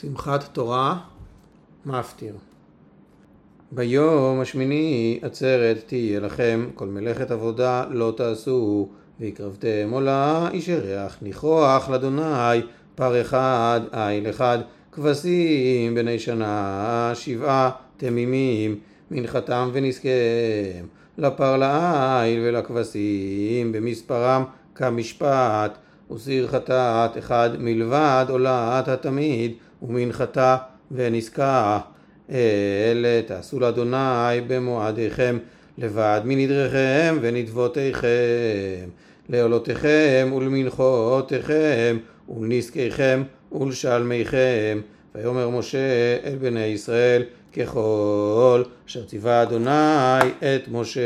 שמחת תורה, מפטיר. ביום השמיני עצרת תהיה לכם, כל מלאכת עבודה לא תעשו, והקרבתם עולה איש ירח ניחוח לאדוני, פר אחד, איל אחד, כבשים בני שנה, שבעה תמימים, מנחתם ונזקיהם, לפר לאיל ולכבשים, במספרם כמשפט, וסיר חטאת אחד מלבד עולת התמיד, ומנחתה ונזקה. אלה תעשו לאדוני במועדיכם, לבד מנדריכם ונדבותיכם, לעולותיכם ולמנחותיכם, ולנזקיכם ולשלמיכם. ויאמר משה אל בני ישראל ככל אשר ציווה אדוני את משה.